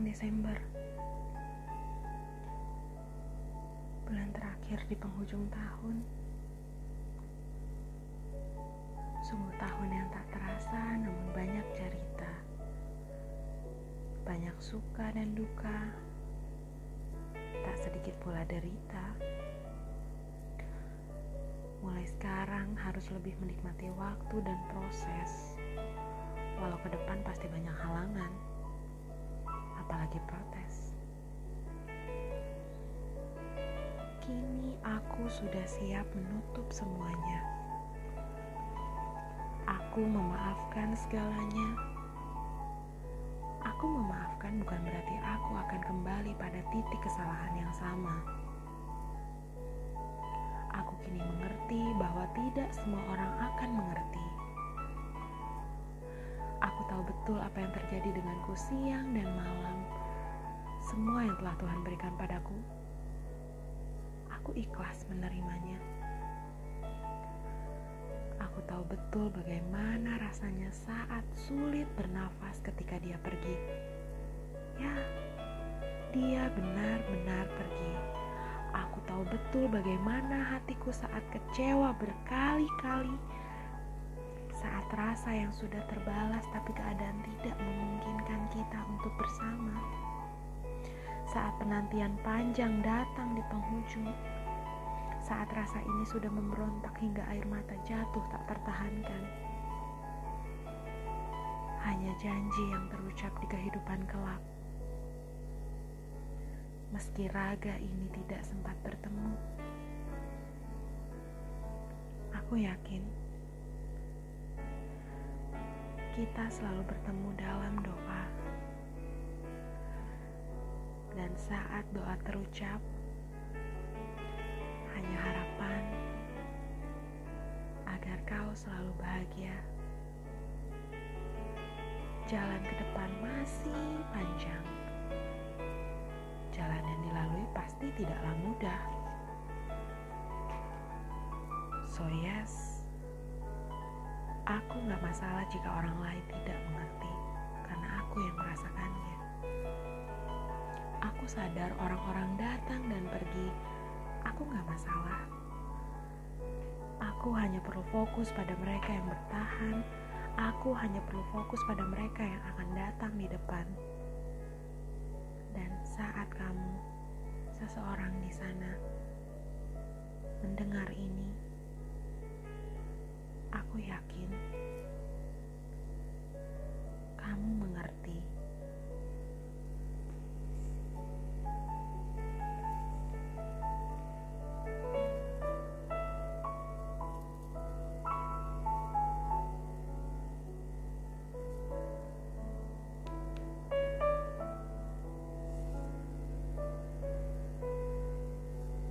Desember. Bulan terakhir di penghujung tahun. Sungguh tahun yang tak terasa namun banyak cerita. Banyak suka dan duka. Tak sedikit pula derita. Mulai sekarang harus lebih menikmati waktu dan proses. Walau ke depan pasti banyak halangan apalagi protes. Kini aku sudah siap menutup semuanya. Aku memaafkan segalanya. Aku memaafkan bukan berarti aku akan kembali pada titik kesalahan yang sama. Aku kini mengerti bahwa tidak semua orang akan mengerti. Betul apa yang terjadi denganku siang dan malam. Semua yang telah Tuhan berikan padaku, aku ikhlas menerimanya. Aku tahu betul bagaimana rasanya saat sulit bernafas ketika dia pergi. Ya, dia benar-benar pergi. Aku tahu betul bagaimana hatiku saat kecewa berkali-kali saat rasa yang sudah terbalas tapi keadaan tidak memungkinkan kita untuk bersama. Saat penantian panjang datang di penghujung. Saat rasa ini sudah memberontak hingga air mata jatuh tak tertahankan. Hanya janji yang terucap di kehidupan kelak. Meski raga ini tidak sempat bertemu. Aku yakin kita selalu bertemu dalam doa. Dan saat doa terucap, hanya harapan agar kau selalu bahagia. Jalan ke depan masih panjang. Jalan yang dilalui pasti tidaklah mudah. So yes, Aku gak masalah jika orang lain tidak mengerti, karena aku yang merasakannya. Aku sadar orang-orang datang dan pergi, aku gak masalah. Aku hanya perlu fokus pada mereka yang bertahan, aku hanya perlu fokus pada mereka yang akan datang di depan. Dan saat kamu, seseorang di sana, mendengar ini,